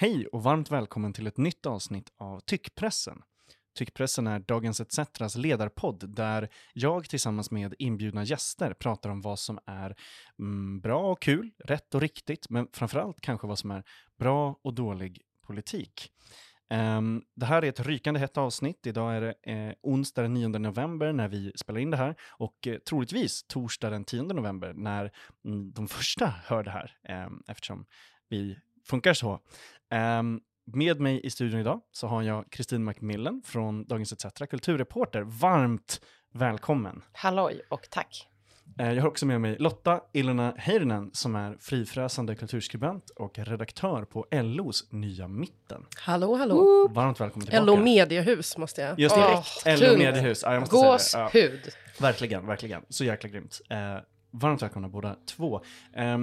Hej och varmt välkommen till ett nytt avsnitt av Tyckpressen. Tyckpressen är Dagens ETCs ledarpodd där jag tillsammans med inbjudna gäster pratar om vad som är mm, bra och kul, rätt och riktigt, men framförallt kanske vad som är bra och dålig politik. Um, det här är ett rykande hett avsnitt. Idag är det eh, onsdag den 9 november när vi spelar in det här och eh, troligtvis torsdag den 10 november när mm, de första hör det här eh, eftersom vi funkar så. Um, med mig i studion idag så har jag Kristin Macmillan från Dagens ETC, kulturreporter. Varmt välkommen! Halloj och tack! Eh, jag har också med mig Lotta Ilona Heirinen som är frifräsande kulturskribent och redaktör på LOs Nya Mitten. Hallå, hallå! Varmt välkommen tillbaka. LO Mediehus måste jag... Just det, oh, LO Mediehus. Ja, jag måste Gåshud! Ja, verkligen, verkligen. Så jäkla grymt. Eh, varmt välkomna båda två. Eh,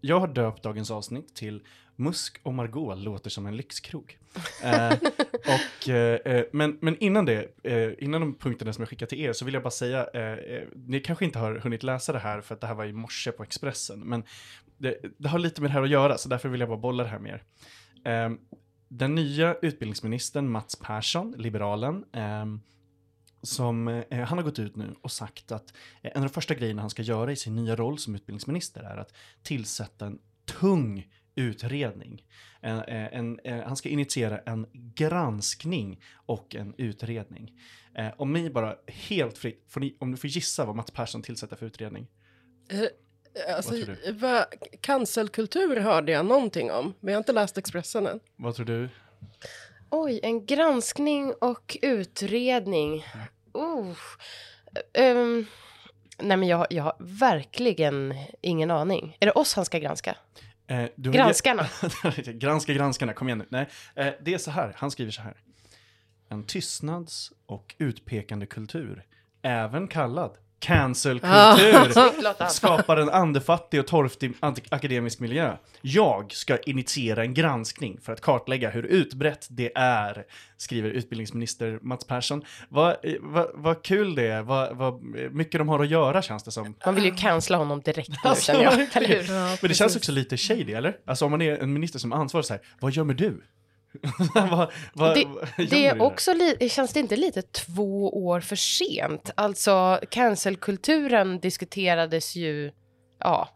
jag har döpt dagens avsnitt till Musk och Margot låter som en lyxkrog. eh, och, eh, eh, men, men innan det, eh, innan de punkterna som jag skickar till er så vill jag bara säga, eh, eh, ni kanske inte har hunnit läsa det här för att det här var i morse på Expressen, men det, det har lite med det här att göra så därför vill jag bara bolla det här med er. Ehm, den nya utbildningsministern Mats Persson, liberalen, ehm, som, eh, han har gått ut nu och sagt att eh, en av de första grejerna han ska göra i sin nya roll som utbildningsminister är att tillsätta en tung utredning. En, en, en, eh, han ska initiera en granskning och en utredning. Eh, om ni bara helt fritt, får ni, om du får gissa vad Mats Persson tillsätter för utredning? Uh, alltså, vad cancelkultur hörde jag någonting om, men jag har inte läst Expressen än. Vad tror du? Oj, en granskning och utredning. Uh. Um, nej, men jag, jag har verkligen ingen aning. Är det oss han ska granska? Eh, granskarna. Granska granskarna, kom igen nu. Nej, eh, det är så här, han skriver så här. En tystnads och utpekande kultur, även kallad Cancelkultur skapar en andefattig och torftig akademisk miljö. Jag ska initiera en granskning för att kartlägga hur utbrett det är, skriver utbildningsminister Mats Persson. Vad, vad, vad kul det är, vad, vad mycket de har att göra känns det som. Man vill ju cancella honom direkt nu alltså, känner jag. Ja, Men det känns också lite shady, eller? Alltså om man är en minister som ansvarar så här, vad gömmer du? va, va, det, det är också li- känns det inte lite två år för sent? Alltså cancelkulturen diskuterades ju, ja,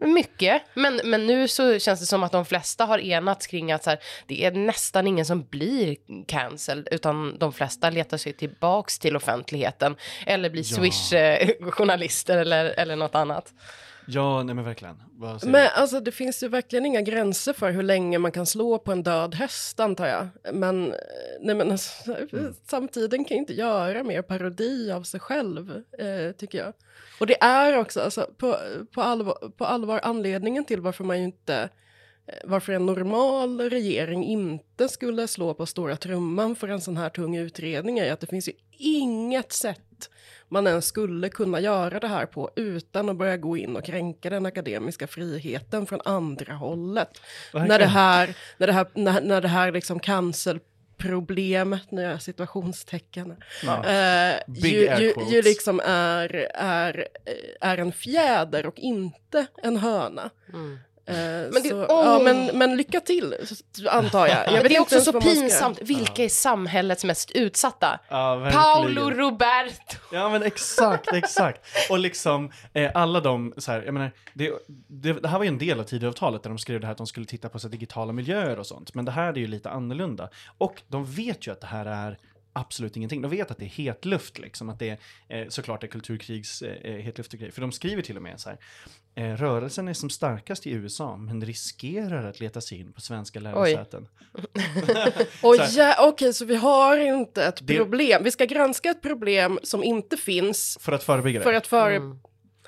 mycket. Men, men nu så känns det som att de flesta har enats kring att så här, det är nästan ingen som blir cancelled, utan de flesta letar sig tillbaks till offentligheten eller blir ja. Swish-journalister eller, eller något annat. Ja, nej men verkligen. Men alltså det finns ju verkligen inga gränser för hur länge man kan slå på en död häst antar jag. Men, nej men alltså, mm. samtiden kan inte göra mer parodi av sig själv, eh, tycker jag. Och det är också, alltså, på, på, allvar, på allvar anledningen till varför man ju inte eh, varför en normal regering inte skulle slå på stora trumman för en sån här tung utredning är att det finns ju inget sätt man ens skulle kunna göra det här på utan att börja gå in och kränka den akademiska friheten från andra hållet. När det här, när det här, när, när det här liksom cancel problemet, nu är situationstecken, ja. eh, ju, ju, ju, liksom är, är, är en fjäder och inte en höna. Mm. Eh, men, det, så, oh. ja, men, men, lycka till, antar jag. jag det är också så pinsamt. Vilka är samhällets mest utsatta? Ja, Paolo Roberto. Ja, men exakt, exakt. Och liksom eh, alla de, så här, jag menar, det, det, det, här var ju en del av Tidöavtalet där de skrev det här att de skulle titta på så digitala miljöer och sånt. Men det här är ju lite annorlunda. Och de vet ju att det här är absolut ingenting. De vet att det är hetluft, liksom, att det är eh, såklart är kulturkrigs eh, hetluft och grejer. För de skriver till och med så här, eh, rörelsen är som starkast i USA, men riskerar att leta sig in på svenska lärosäten. Oj, ja, okej, okay, så vi har inte ett det... problem. Vi ska granska ett problem som inte finns. För att förebygga det. För att före... Mm.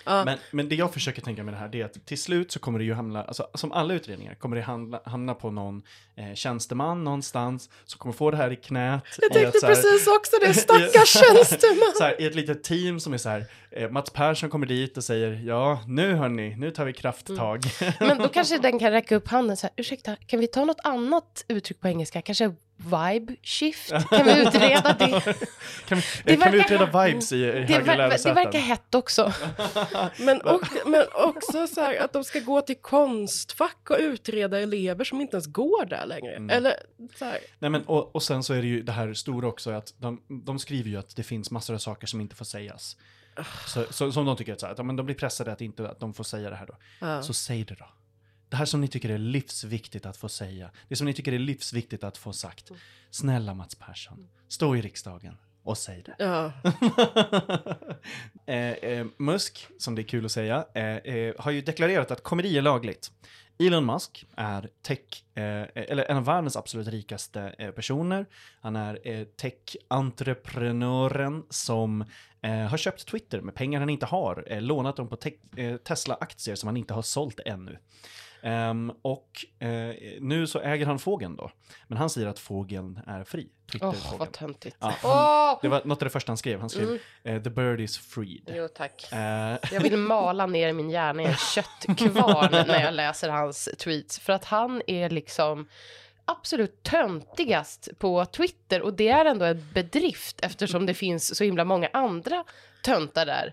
Ja. Men, men det jag försöker tänka med det här det är att till slut så kommer det ju hamna, alltså, som alla utredningar, kommer det hamna, hamna på någon eh, tjänsteman någonstans som kommer få det här i knät. Jag tänkte ett, precis här, också det, stackars tjänsteman. så här, I ett litet team som är så här, eh, Mats Persson kommer dit och säger ja, nu hörni, nu tar vi krafttag. Mm. Men då kanske den kan räcka upp handen så här, ursäkta, kan vi ta något annat uttryck på engelska, kanske vibe shift? Kan vi utreda det? kan, vi, det kan vi utreda vibes i, i det, ver, det verkar hett också. men, och, men också så här att de ska gå till Konstfack och utreda elever som inte ens går där längre. Mm. Eller så här. Nej, men, och, och sen så är det ju det här stora också att de, de skriver ju att det finns massor av saker som inte får sägas. Så, så, som de tycker att, så här, att ja, men de blir pressade att, inte, att de får säga det här då. Ja. Så säg det då. Det här som ni tycker är livsviktigt att få säga. Det som ni tycker är livsviktigt att få sagt. Snälla Mats Persson, stå i riksdagen och säg det. Ja. eh, eh, Musk, som det är kul att säga, eh, eh, har ju deklarerat att komedi är lagligt. Elon Musk är tech, eh, eller en av världens absolut rikaste eh, personer. Han är tech-entreprenören som har köpt Twitter med pengar han inte har, lånat dem på te- Tesla-aktier som han inte har sålt ännu. Ehm, och eh, nu så äger han fågeln då. Men han säger att fågeln är fri. Åh, Twitter-fågeln. vad töntigt. Ja, Åh! Det var något av det första han skrev. Han skrev Mm. eh, “The bird is freed”. Jo, tack. Eh, Jag vill mala ner min hjärna i en köttkvarn när jag läser hans tweets. För att han är liksom absolut töntigast på Twitter. Och det är ändå en bedrift eftersom det finns så himla många andra töntar där.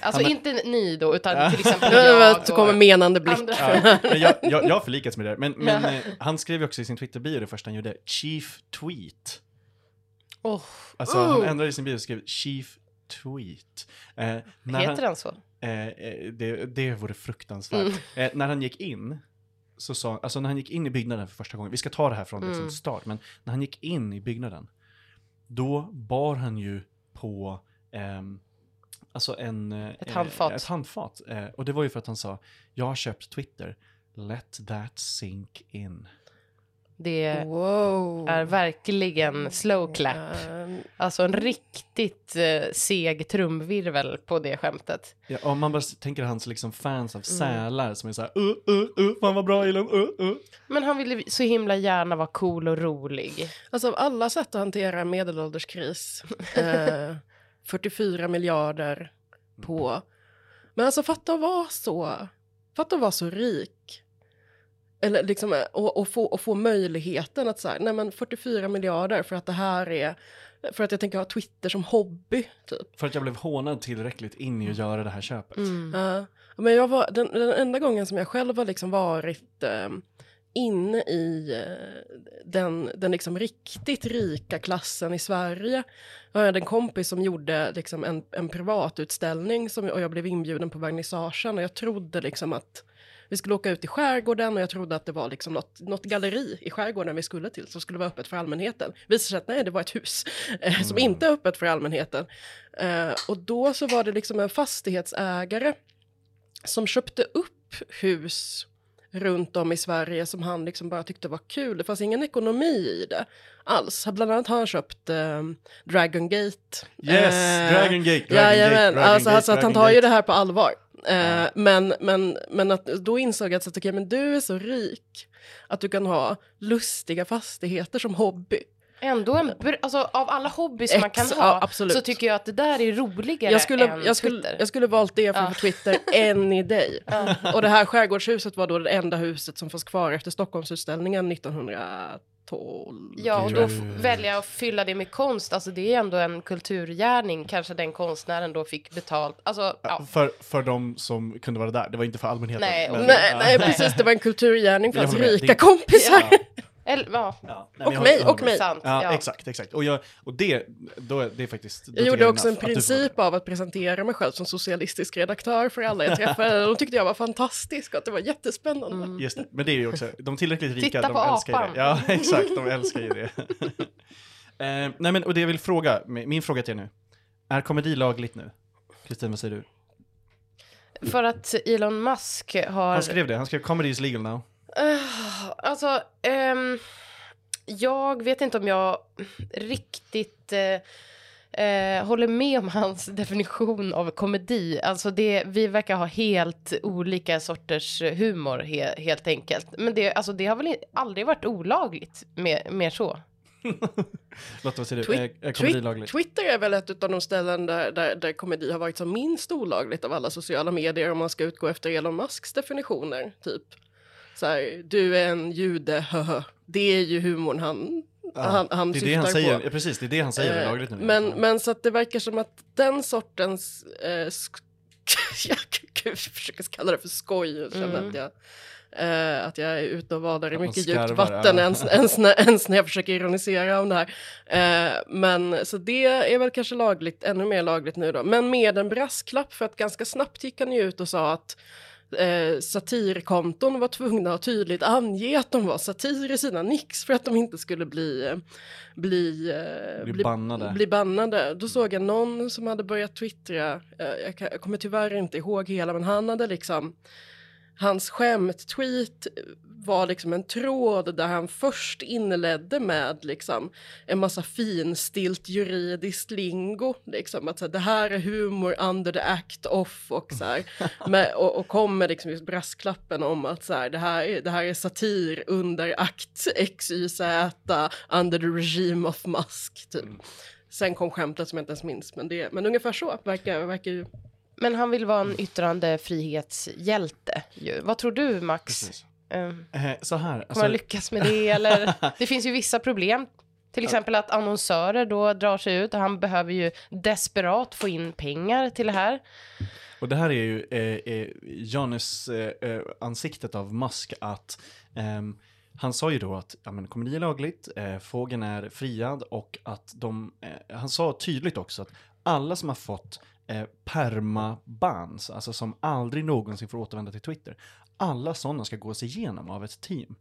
Alltså Han- inte ni då, utan till exempel Jag jag. så kommer menande blick. ja, men jag, jag, jag har förlikats med det. Men, men Ja. eh, han skrev ju också i sin Twitter-bio det första han gjorde, Chief Tweet. Åh, Alltså han Oh. ändrade i sin bio och skrev Chief Tweet. Eh, heter han, den så? eh, eh, det, det vore fruktansvärt. Mm. Eh, när han gick in, så sa, alltså när han gick in i byggnaden för första gången, vi ska ta det här från liksom Mm. start, men när han gick in i byggnaden, då bar han ju på ehm, Alltså en... eh, Ett handfat. Ett handfat. Eh, och det var ju för att han sa, jag har köpt Twitter, let that sink in. Det Wow. är verkligen slow clap. Alltså en riktigt eh, seg trumvirvel på det skämtet. Ja, om man bara tänker hans liksom fans av Mm. sälar som är så här, uh, uh, uh, fan vad bra Elon, uh, uh. Men han ville så himla gärna vara cool och rolig. Alltså av alla sätt att hantera medelålderskris, eh, 44 miljarder på... Men alltså fatta att vara så, fatta att vara så rik. Eller liksom, och, och, få, och få möjligheten att säga, nej men 44 miljarder för att det här är, för att jag tänker ha Twitter som hobby, typ. För att jag blev hånad tillräckligt in i att göra det här köpet. Mm. Ja, men jag var, den, den enda gången som jag själv har liksom varit eh, inne i eh, den, den liksom riktigt rika klassen i Sverige. Jag hade en kompis som gjorde liksom en, en privatutställning som, och jag blev inbjuden på vernissagen och jag trodde liksom att vi skulle åka ut i skärgården och jag trodde att det var liksom något, något galleri i skärgården vi skulle till som skulle vara öppet för allmänheten. Visade sig att nej, det var ett hus eh, som Mm. inte är öppet för allmänheten. Eh, och då så var det liksom en fastighetsägare som köpte upp hus runt om i Sverige som han liksom bara tyckte var kul. Det fanns ingen ekonomi i det alls. Bland annat har han köpt eh, Dragon Gate. Yes, Eh, Dragon Gate, Dragon Jajamän, Gate, alltså, Gate, alltså att han tar ju det här på allvar. Eh, men, men, men att då insåg jag att att, okej, men du är så rik att du kan ha lustiga fastigheter som hobby. Ändå en alltså av alla hobbys man kan ha ja, så tycker jag att det där är roligare Jag skulle, än jag, skulle, Twitter. jag skulle valt det Ja. för Twitter any day. Och det här skärgårdshuset var då det enda huset som fanns kvar efter Stockholmsutställningen 1912. Ja, och då välja att fylla det med konst, alltså det är ändå en kulturgärning, kanske den konstnären då fick betalt. Alltså, ja. För, för de som kunde vara där, det var inte för allmänheten. Nej, men- Nej, ja. nej, precis. Det var en kulturgärning för hans rika Det- kompisar. Eller, ja, Ja, nej, Och mig, och håller med. mig. sant. Ja, Ja, exakt, exakt. Och, jag, och det, då, är- det är faktiskt... då Jag gjorde också en princip av att presentera mig själv som socialistisk redaktör för alla jag träffade. De tyckte jag var fantastisk och att det var jättespännande. Mm. Just det, men det är ju också, de tillräckligt rika, Titta de på älskar ju apan. det. Ja, exakt, de älskar ju det. eh, nej men, och det jag vill fråga, min fråga till er nu. Är komedi lagligt nu? Kristin, vad säger du? för att Elon Musk har... Han skrev det, han skrev comedy is legal now. Uh, alltså, ehm, jag vet inte om jag riktigt eh, eh, håller med om hans definition av komedi. Alltså det, vi verkar ha helt olika sorters humor he, helt enkelt. Men det, alltså det har väl aldrig varit olagligt mer, mer så. Lotta, vad säger du? Twi- Är, är komedi lagligt? Twitter är väl ett av de ställen där, där, där komedi har varit som minst olagligt av alla sociala medier om man ska utgå efter Elon Musks definitioner. Typ så här, du är en jude, höhö. Det är ju humorn han han, han det är det han säger, på. precis, det är det han säger eh, lagligt nu. Men, men så att det verkar som att den sortens, eh, jag försöker kalla det för skoj, jag känner mm. att jag Uh, att jag är ute och vadar i mycket skarvar, djupt vatten ja. ens, ens, när, ens när jag försöker ironisera om det här. Uh, men så det är väl kanske lagligt, ännu mer lagligt nu då. Men med en brasklapp för att ganska snabbt gick han ju ut och sa att eh, satirkonton var tvungna att tydligt ange att de var satir i sina nix för att de inte skulle bli, eh, bli, eh, bli, bannade. bli bannade. Då såg jag någon som hade börjat twittra, eh, jag, jag kommer tyvärr inte ihåg hela, men han hade liksom hans skämt-tweet var liksom en tråd där han först inledde med liksom en massa finstilt juridiskt lingo. Liksom, att så här, det här är humor under the act off och så här, med, och, och kom med liksom just brasklappen om att så här, det, här är, det här är satir under akt XYZ under the regime of Musk. Typ. Mm. Sen kom skämtet som jag inte ens minns, men, det, men ungefär så verkar, verkar ju men han vill vara en yttrandefrihetshjälte. Ju. Vad tror du, Max? Um, så här. Alltså... Kommer han lyckas med det? Eller? det finns ju vissa problem. Till exempel att annonsörer då drar sig ut och han behöver ju desperat få in pengar till det här. Och det här är ju eh, eh, Janus eh, eh ansiktet av Musk att ehm, han sa ju då att ja, men, komedi är lagligt, eh, fågeln är friad och att de, eh, han sa tydligt också att alla som har fått eh, permabans, alltså som aldrig någonsin får återvända till Twitter. Alla sådana ska gås igenom av ett team.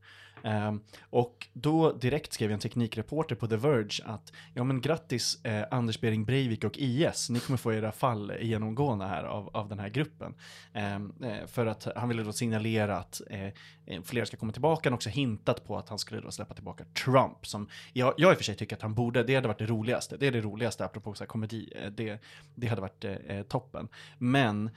Um, och då direkt skrev jag en teknikreporter på The Verge att ja men grattis eh, Anders Bering Breivik och IS, ni kommer få era fall genomgående här av, av den här gruppen. Um, eh, för att han ville då signalera att eh, eh, fler ska komma tillbaka, han också hintat på att han skulle då släppa tillbaka Trump som jag, jag i och för sig tycker att han borde, det hade varit det roligaste, det är det roligaste apropå så här, komedi, eh, det, det hade varit eh, toppen. Men,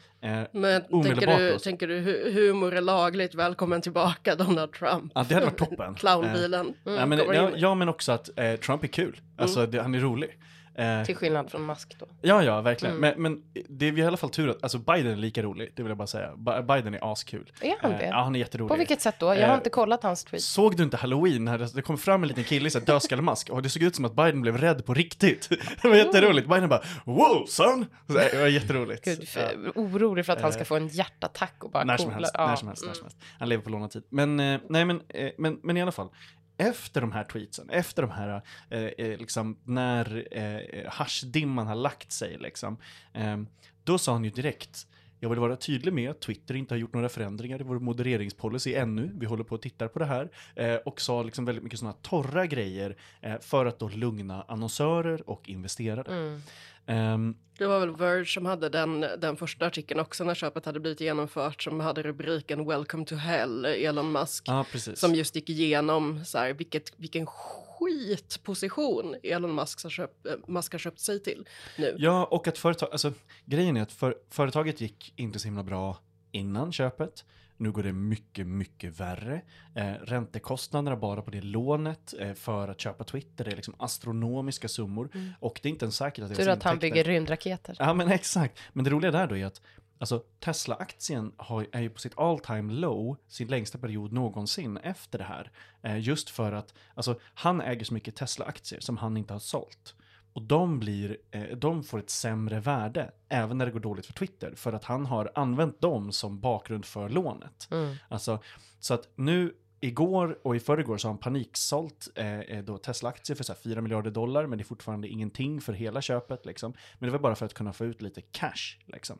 Men tänker du, då, tänker du humor är lagligt, välkommen tillbaka Donald Trump. Ja, det hade varit toppen. Clownbilen. Mm, ja, men, ja, ja, men också att eh, Trump är kul. Alltså, mm. det, han är rolig. Eh, Till skillnad från Musk då. Ja, ja, verkligen. Mm. Men, men det är i alla fall tur att, alltså Biden är lika rolig, det vill jag bara säga. Biden är askul. Är han det? Eh, ja, han är jätterolig. På vilket sätt då? Jag har eh, inte kollat hans tweet. Såg du inte halloween när det, det kom fram en liten kille i dödskallemask och det såg ut som att Biden blev rädd på riktigt. det var jätteroligt. Biden bara wow son! Så, det var jätteroligt. Gud, för, ja. Orolig för att han ska eh, få en hjärtattack och bara när som helst, ja. när som helst, mm. när som helst. Han lever på lånad tid. Men, eh, nej men, eh, men, men i alla fall efter de här tweetsen, efter de här, eh, eh liksom, när eh, haschdimman har lagt sig, liksom, eh, då sa han ju direkt, jag vill vara tydlig med att Twitter inte har gjort några förändringar i vår modereringspolicy ännu. Vi håller på att titta på det här. Eh, och sa liksom väldigt mycket sådana torra grejer eh, för att då lugna annonsörer och investerare. Mm. Um, det var väl Verge som hade den, den första artikeln också när köpet hade blivit genomfört som hade rubriken Welcome to Hell, Elon Musk. Ah, som just gick igenom så här, vilket, vilken skitposition Elon Musk har, köpt, eh, Musk har köpt sig till nu. Ja, och att företag, alltså grejen är att för, företaget gick inte så himla bra innan köpet. Nu går det mycket, mycket värre. Eh, räntekostnaderna bara på det lånet eh, för att köpa Twitter är liksom astronomiska summor. Mm. Och det är inte ens säkert att Tur att han bygger rymdraketer. Ja, men exakt. Men det roliga där då är att Alltså Tesla-aktien är ju på sitt all time low, sin längsta period någonsin efter det här. Eh, just för att, alltså han äger så mycket Tesla-aktier som han inte har sålt. Och de, blir, eh, de får ett sämre värde, även när det går dåligt för Twitter, för att han har använt dem som bakgrund för lånet. Mm. Alltså, så att nu Igår och i förrgår så har han paniksålt eh, eh Tesla-aktier för så 4 miljarder dollar, men det är fortfarande ingenting för hela köpet. Liksom. Men det var bara för att kunna få ut lite cash. Liksom.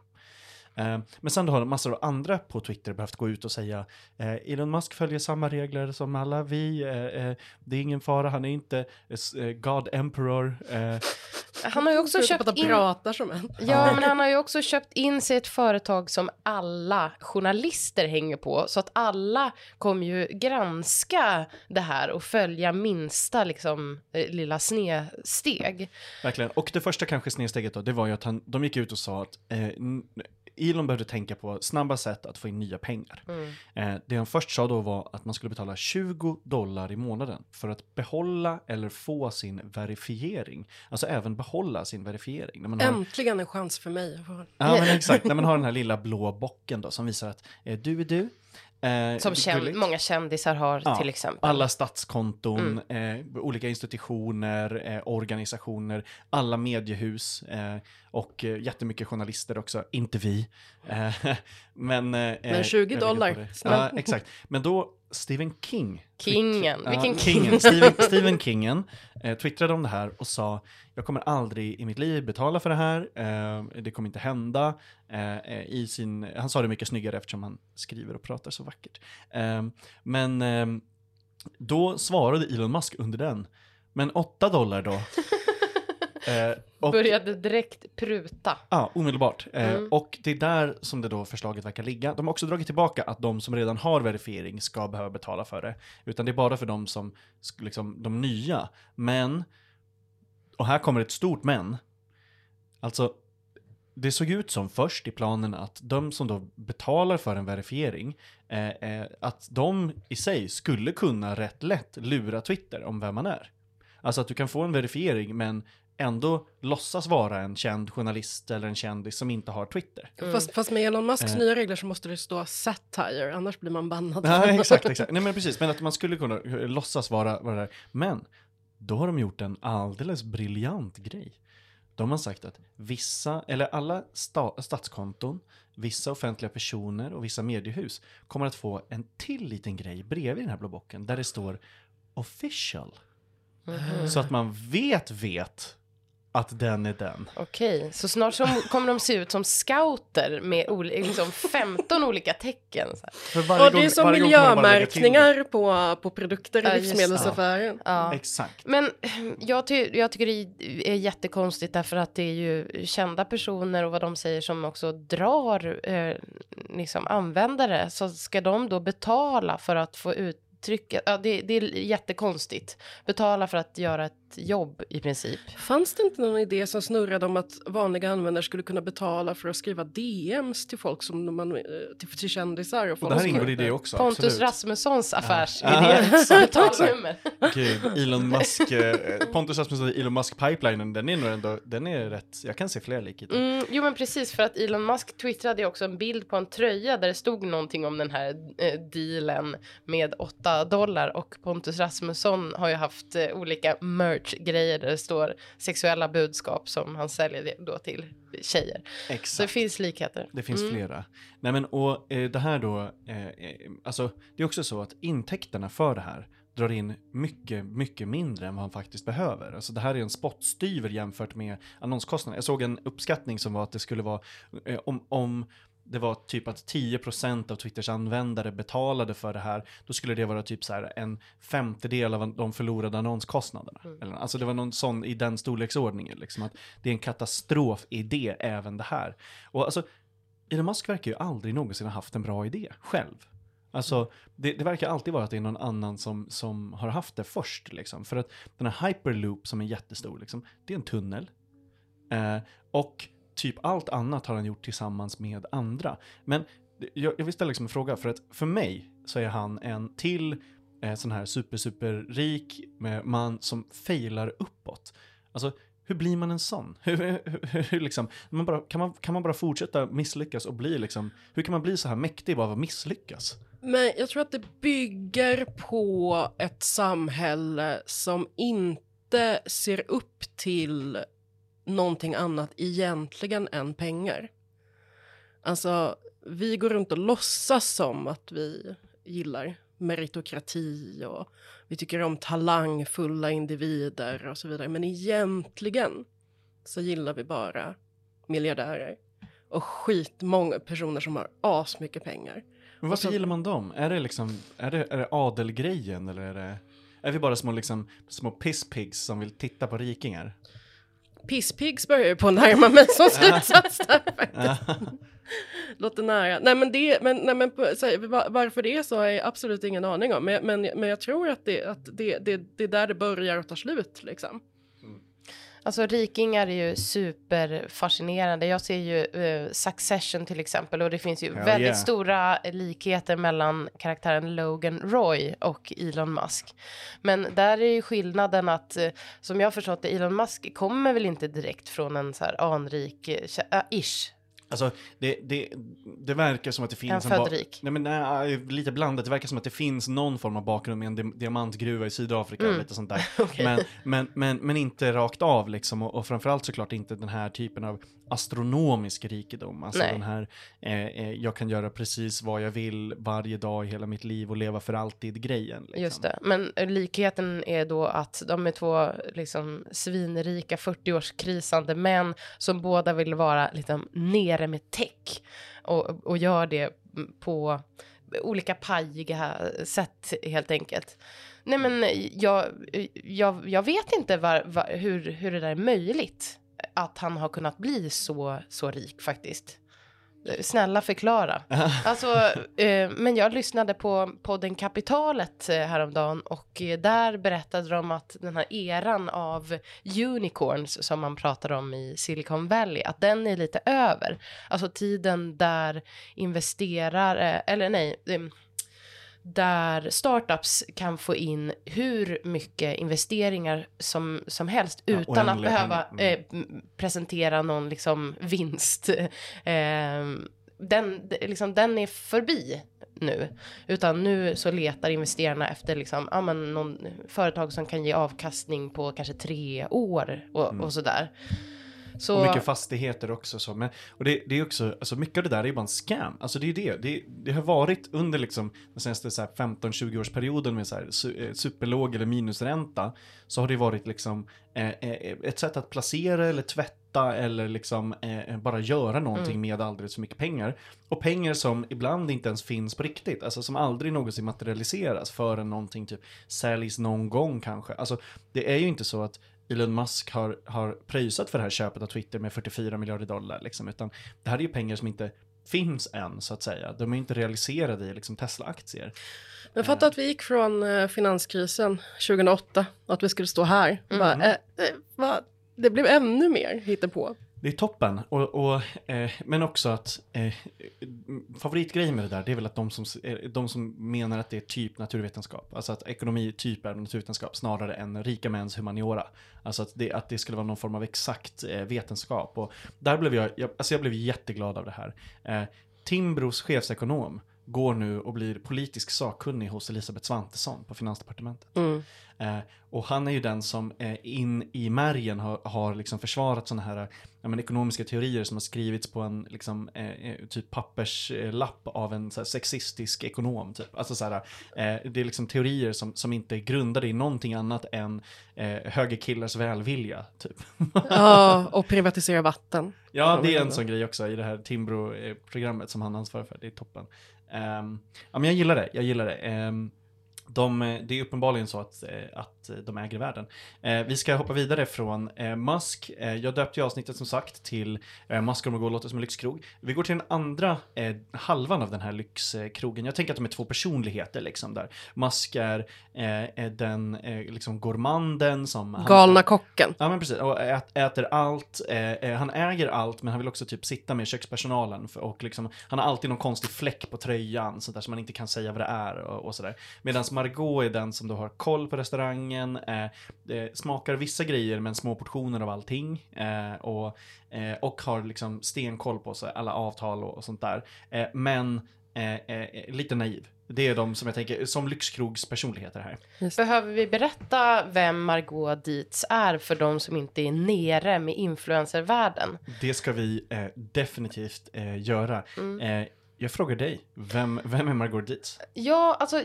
Eh, men sen har massor av andra på Twitter behövt gå ut och säga eh, Elon Musk följer samma regler som alla vi, eh, det är ingen fara, han är inte God Emperor. Han har ju också köpt in... pratar som en. Ja, men han har ju också köpt in sig ett företag som alla journalister hänger på, så att alla kommer ju granska det här och följa minsta liksom lilla snedsteg. Verkligen, och det första kanske snedsteget då, det var ju att han, de gick ut och sa att eh, Elon behövde tänka på snabba sätt att få in nya pengar. Mm. Eh, det han först sa då var att man skulle betala 20 dollar i månaden för att behålla eller få sin verifiering. Alltså även behålla sin verifiering. När man Äntligen har... en chans för mig. Ja, men exakt. När man har den här lilla blå bocken då som visar att eh, du är du, Eh, Som känd, många kändisar har ja, till exempel. Alla statskonton, mm. eh, olika institutioner, eh, organisationer, alla mediehus eh, och eh, jättemycket journalister också, inte vi. Eh, men, eh, men 20 dollar. Ja, exakt. Men då Stephen King. Kingen. Vilken Kingen? Stephen, Stephen Kingen eh, twittrade om det här och sa jag kommer aldrig i mitt liv betala för det här, eh, det kommer inte hända. Eh, I sin, han sa det mycket snyggare eftersom han skriver och pratar så vackert. Eh, men eh, då svarade Elon Musk under den, men 8 dollar då? Eh, och, Började direkt pruta. Ja, omedelbart. Eh, mm. Och det är där som det då förslaget verkar ligga. De har också dragit tillbaka att de som redan har verifiering ska behöva betala för det. Utan det är bara för de som, liksom, de nya. Men, och här kommer ett stort men. Alltså, det såg ut som först i planen att de som då betalar för en verifiering, eh, eh, att de i sig skulle kunna rätt lätt lura Twitter om vem man är. Alltså att du kan få en verifiering men ändå låtsas vara en känd journalist eller en kändis som inte har Twitter. Mm. Fast, fast, med Elon Musks eh. nya regler så måste det stå satire, annars blir man bannad. Ja, exakt, exakt. Nej men precis, men att man skulle kunna låtsas vara, vara där. Men då har de gjort en alldeles briljant grej. De har sagt att vissa, eller alla sta, statskonton, vissa offentliga personer och vissa mediehus kommer att få en till liten grej bredvid den här blå bocken där det står official. Mm. Så att man vet vet att den är den. Okej, så snart så kommer de se ut som scouter med liksom 15 olika tecken. Så och det är som miljömärkningar på, på produkter i ja, livsmedelsaffären. Ja. Exakt. Men jag, ty jag tycker det är jättekonstigt därför att det är ju kända personer och vad de säger som också drar eh, liksom användare. Så ska de då betala för att få ut trycket, ja, det, det, är jättekonstigt. Betala för att göra ett jobb i princip. Fanns det inte någon idé som snurrade om att vanliga användare skulle kunna betala för att skriva DMs till folk som man, eh, till, till kändisar? Och, och det här ingår i det också. Pontus absolut. Rasmussons affärsidé. Ja. Gud, Elon Musk, eh, Pontus Rasmusson, Elon Musk-pipelinen, den är nog ändå, den är rätt, jag kan se fler likheter. Mm, jo men precis, för att Elon Musk twittrade också en bild på en tröja där det stod någonting om den här eh, dealen med 8 dollar och Pontus Rasmusson har ju haft eh, olika merch merch-grejer där det står sexuella budskap som han säljer då till tjejer. Exakt. Så det finns likheter. Det finns mm. flera. Nej men och eh, det här då, eh, alltså det är också så att intäkterna för det här drar in mycket, mycket mindre än vad han faktiskt behöver. Alltså det här är en spottstyver jämfört med annonskostnader. Jag såg en uppskattning som var att det skulle vara, eh, om, om det var typ att 10% av Twitters användare betalade för det här, då skulle det vara typ så här en femtedel av de förlorade annonskostnaderna. Mm. Eller, alltså det var någon sån i den storleksordningen, liksom, att det är en katastrofidé även det här. Och alltså, Elon Musk verkar ju aldrig någonsin ha haft en bra idé själv. Alltså, det, det, verkar alltid vara att det är någon annan som, som har haft det först. Liksom. För att den här hyperloop som är jättestor, liksom, det är en tunnel. Eh, och typ allt annat har han gjort tillsammans med andra. Men jag, jag vill ställa liksom en fråga, för att för mig så är han en till eh, sån här super, super rik eh, man som failar uppåt. Alltså, hur blir man en sån? Hur, hur, hur, liksom, man bara, kan, man, kan man bara fortsätta misslyckas och bli liksom, hur kan man bli så här mäktig bara av att misslyckas? Men jag tror att det bygger på ett samhälle som inte ser upp till någonting annat egentligen än pengar. Alltså, vi går runt och låtsas som att vi gillar meritokrati och vi tycker om talangfulla individer och så vidare. Men egentligen så gillar vi bara miljardärer och skitmånga personer som har asmycket pengar. Men varför så... gillar man dem? Är det liksom, är det, är det adelgrejen eller är det, är vi bara små liksom, små pisspigs som vill titta på rikingar? Pisspigs börjar ju på att närma mig som slutsats där faktiskt. Låter nära. Nej men, det, men, nej, men här, varför det är så har jag absolut ingen aning om. Men, men, men jag tror att, det, att det, det, det är där det börjar och tar slut liksom. Alltså rikingar är ju superfascinerande. Jag ser ju uh, Succession till exempel och det finns ju Hell väldigt yeah. stora likheter mellan karaktären Logan Roy och Elon Musk. Men där är ju skillnaden att uh, som jag har förstått det, Elon Musk kommer väl inte direkt från en så här anrik, uh, ish Alltså, det, det, det verkar som att det finns... En född rik? Nej, men nej, lite blandat. Det verkar som att det finns någon form av bakgrund med en diamantgruva i Sydafrika, mm. lite sånt där. okay. men, men, men, men inte rakt av liksom. Och, och framförallt såklart inte den här typen av astronomisk rikedom. Alltså Nej. den här, eh, eh, jag kan göra precis vad jag vill varje dag i hela mitt liv och leva för alltid-grejen. Liksom. Just det, men likheten är då att de är två liksom svinrika 40-årskrisande män som båda vill vara liksom nere med tech och, och gör det på olika pajiga sätt helt enkelt. Nej men jag, jag, jag vet inte var, var, hur, hur det där är möjligt att han har kunnat bli så, så rik faktiskt. Snälla förklara. alltså, eh, men jag lyssnade på podden Kapitalet eh, häromdagen och eh, där berättade de att den här eran av unicorns som man pratar om i Silicon Valley, att den är lite över. Alltså tiden där investerare, eller nej, eh, där startups kan få in hur mycket investeringar som, som helst ja, utan att behöva mm. eh, presentera någon liksom vinst. Eh, den, liksom, den är förbi nu, utan nu så letar investerarna efter liksom, ja, men någon företag som kan ge avkastning på kanske tre år och, mm. och sådär. Så... Och mycket fastigheter också. Så. Men, och det, det är också, alltså mycket av det där är ju bara en scam. Alltså det är det. Det, det har varit under liksom den senaste 15-20 årsperioden med så här, su, eh, superlåg eller minusränta. Så har det varit liksom eh, eh, ett sätt att placera eller tvätta eller liksom eh, bara göra någonting mm. med alldeles för mycket pengar. Och pengar som ibland inte ens finns på riktigt, alltså som aldrig någonsin materialiseras förrän någonting typ säljs någon gång kanske. Alltså det är ju inte så att Elon Musk har, har pröjsat för det här köpet av Twitter med 44 miljarder dollar. Liksom, utan det här är ju pengar som inte finns än, så att säga. De är inte realiserade i liksom, Tesla-aktier. Men fatta att vi gick från eh, finanskrisen 2008 och att vi skulle stå här. Mm. Bara, eh, eh, va? Det blev ännu mer hittepå. Det är toppen. Och, och eh, men också att eh, favoritgrejen med det där, det är väl att de som, eh, de som menar att det är typ naturvetenskap, alltså att ekonomi typ är naturvetenskap snarare än rika mäns humaniora. Alltså att det, att det skulle vara någon form av exakt eh, vetenskap. Och där blev jag, jag, alltså jag blev jätteglad av det här. Eh, Timbros chefsekonom går nu och blir politisk sakkunnig hos Elisabeth Svantesson på Finansdepartementet. Mm. Eh, och han är ju den som eh, in i märgen har, har liksom försvarat sådana här ja, men, ekonomiska teorier som har skrivits på en liksom, eh, eh typ papperslapp av en här, sexistisk ekonom. Typ. Alltså, så här, eh, det är liksom teorier som, som inte är grundade i någonting annat än eh, högerkillars välvilja. Typ. ja, och privatisera vatten. Ja, det är en sån grej också i det här Timbro-programmet som han ansvarar för. Det är toppen. Um, ja, men jag gillar det. Jag gillar det. Um, de, det är uppenbarligen så att, eh, att de äger världen. Eh, vi ska hoppa vidare från eh, Musk. Eh, jag döpte ju avsnittet som sagt till eh, Musk och låter som en lyxkrog. Vi går till den andra eh, halvan av den här lyxkrogen. Jag tänker att de är två personligheter liksom där. Musk är eh, den liksom gourmanden som... Galna han, kocken. Ja men precis, och ät, äter allt. han äger allt men han vill också typ sitta med kökspersonalen och liksom, han har alltid någon konstig fläck på tröjan sånt där som man inte kan säga vad det är och, och sådär. Medan Margot är den som då har koll på restaurangen, eh, smakar vissa grejer men små portioner av allting. Eh, och, eh, och har liksom stenkoll på sig, alla avtal och, och sånt där. Eh, men eh, eh, lite naiv. Det är de som jag tänker, som lyxkrogspersonligheter här. Behöver vi berätta vem Margot Dietz är för de som inte är nere med influencervärlden? Det ska vi definitivt göra. Mm. Jag frågar dig, vem, vem är Margot Dietz? Ja, alltså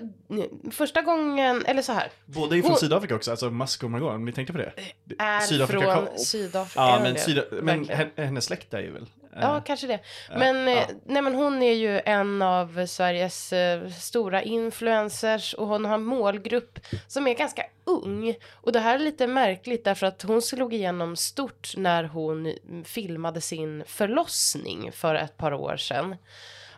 första gången, eller så här. Båda är från Hon... Sydafrika också, alltså Musk och Margot, om ni tänkte på det? Är Sydafrika från Sydafrika. Ja, men, Syda... men hennes släkt är ju väl? Ja, uh, kanske det. Men, uh, uh. nej, men hon är ju en av Sveriges stora influencers och hon har en målgrupp som är ganska ung. Och det här är lite märkligt därför att hon slog igenom stort när hon filmade sin förlossning för ett par år sedan.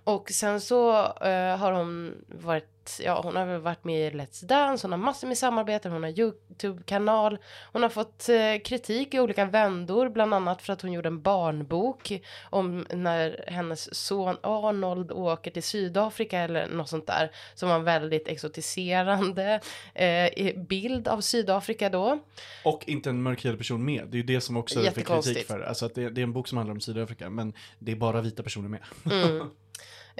Och sen så uh, har hon varit ja, hon har väl varit med i Let's Dance, hon har massor med samarbeten, hon har YouTube-kanal, hon har fått eh, kritik i olika vändor, bland annat för att hon gjorde en barnbok om när hennes son Arnold åker till Sydafrika eller något sånt där, som var en väldigt exotiserande eh, bild av Sydafrika då. Och inte en mörkhyad person med, det är ju det som också fick kritik för, alltså att det, det, är en bok som handlar om Sydafrika, men det är bara vita personer med. Mm.